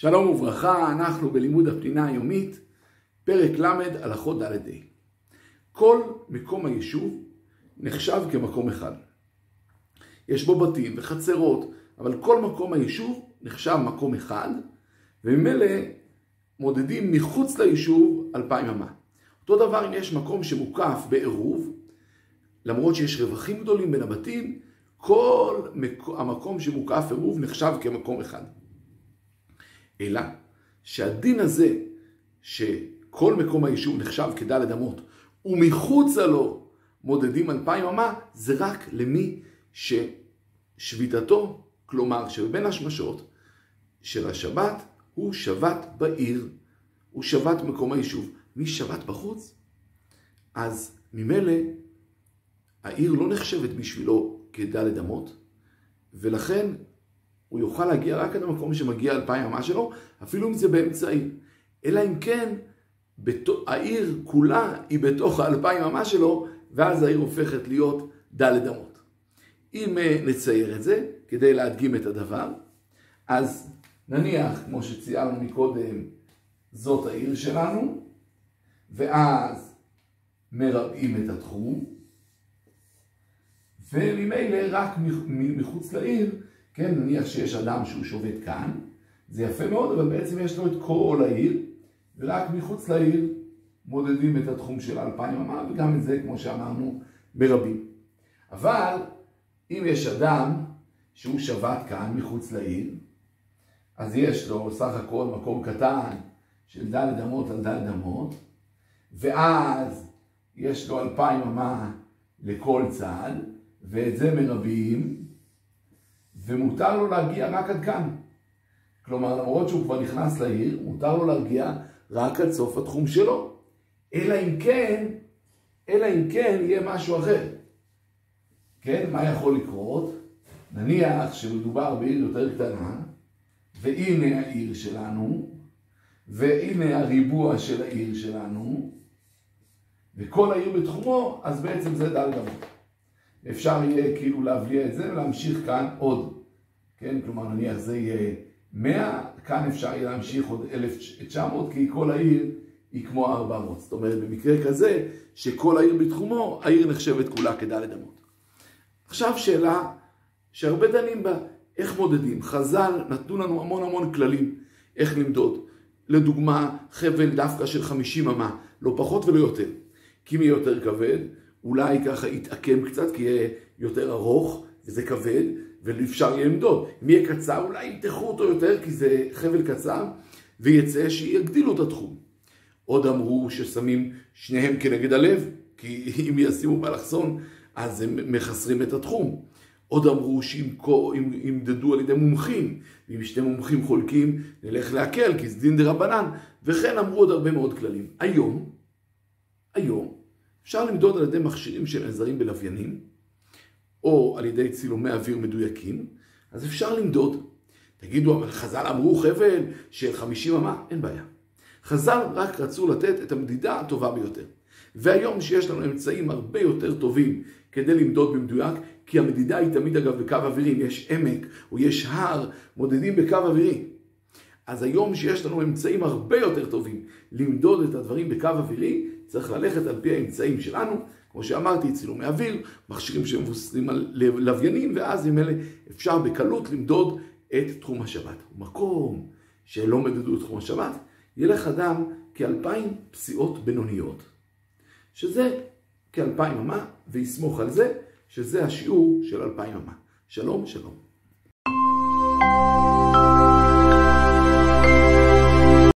שלום וברכה, אנחנו בלימוד הפנינה היומית, פרק ל' הלכות ד' ה'. כל מקום היישוב נחשב כמקום אחד. יש בו בתים וחצרות, אבל כל מקום היישוב נחשב מקום אחד, וממילא מודדים מחוץ ליישוב אלפיים אמה. אותו דבר אם יש מקום שמוקף בעירוב, למרות שיש רווחים גדולים בין הבתים, כל המקום שמוקף עירוב נחשב כמקום אחד. אלא שהדין הזה, שכל מקום היישוב נחשב כדלת אמות, ומחוצה לו מודדים אלפיים אמה, זה רק למי ששביתתו, כלומר שבין השמשות של השבת, הוא שבת בעיר, הוא שבת מקום היישוב. מי שבת בחוץ, אז ממילא העיר לא נחשבת בשבילו כדלת אמות, ולכן הוא יוכל להגיע רק עד המקום שמגיע אלפיים אמה שלו, אפילו אם זה באמצע העיר. אלא אם כן, העיר כולה היא בתוך האלפיים אמה שלו, ואז העיר הופכת להיות דלת אמות. אם אה, נצייר את זה, כדי להדגים את הדבר, אז נניח, כמו שציירנו מקודם, זאת העיר שלנו, ואז מרבעים את התחום, וממילא רק מחוץ לעיר כן, נניח שיש אדם שהוא שובת כאן, זה יפה מאוד, אבל בעצם יש לו את כל העיר, ורק מחוץ לעיר מודדים את התחום של אלפיים אמה, וגם את זה, כמו שאמרנו, ברבים. אבל אם יש אדם שהוא שבת כאן מחוץ לעיר, אז יש לו סך הכל מקום קטן של ד' אמות על ד' אמות, ואז יש לו אלפיים אמה לכל צד, ואת זה מרבים, ומותר לו להגיע רק עד כאן. כלומר, למרות שהוא כבר נכנס לעיר, מותר לו להגיע רק עד סוף התחום שלו. אלא אם כן, אלא אם כן יהיה משהו אחר. כן, מה יכול לקרות? נניח שמדובר בעיר יותר קטנה, והנה העיר שלנו, והנה הריבוע של העיר שלנו, וכל העיר בתחומו, אז בעצם זה דל גמור. אפשר יהיה כאילו להבליע את זה ולהמשיך כאן עוד. כן, כלומר נניח זה יהיה 100, כאן אפשר יהיה להמשיך עוד 1,900, כי כל העיר היא כמו 400. זאת אומרת, במקרה כזה, שכל העיר בתחומו, העיר נחשבת כולה כדלת אמות. עכשיו שאלה שהרבה דנים בה, איך מודדים? חז"ל נתנו לנו המון המון כללים איך למדוד. לדוגמה, חבל דווקא של 50 אמה, לא פחות ולא יותר. כי אם יהיה יותר כבד, אולי ככה יתעקם קצת, כי יהיה יותר ארוך, וזה כבד, ואפשר יהיה למדוד. אם יהיה קצר, אולי ימתחו אותו יותר, כי זה חבל קצר, ויצא שיגדילו את התחום. עוד אמרו ששמים שניהם כנגד הלב, כי אם ישימו באלכסון, אז הם מחסרים את התחום. עוד אמרו שימדדו על ידי מומחים, ואם שני מומחים חולקים, נלך להקל, כי זה דין דה רבנן, וכן אמרו עוד הרבה מאוד כללים. היום, היום, אפשר למדוד על ידי מכשירים שנעזרים בלוויינים, או על ידי צילומי אוויר מדויקים, אז אפשר למדוד. תגידו, אבל חז"ל אמרו חבל של 50 אמה? אין בעיה. חז"ל רק רצו לתת את המדידה הטובה ביותר. והיום שיש לנו אמצעים הרבה יותר טובים כדי למדוד במדויק, כי המדידה היא תמיד אגב בקו אווירי, אם יש עמק או יש הר, מודדים בקו אווירי. אז היום שיש לנו אמצעים הרבה יותר טובים למדוד את הדברים בקו אווירי, צריך ללכת על פי האמצעים שלנו, כמו שאמרתי, צילומי אוויר, מכשירים שמבוססים על לוויינים, ואז עם אלה אפשר בקלות למדוד את תחום השבת. מקום שלא מדדו את תחום השבת, ילך אדם כאלפיים פסיעות בינוניות, שזה כאלפיים אמה, ויסמוך על זה, שזה השיעור של אלפיים אמה. שלום, שלום.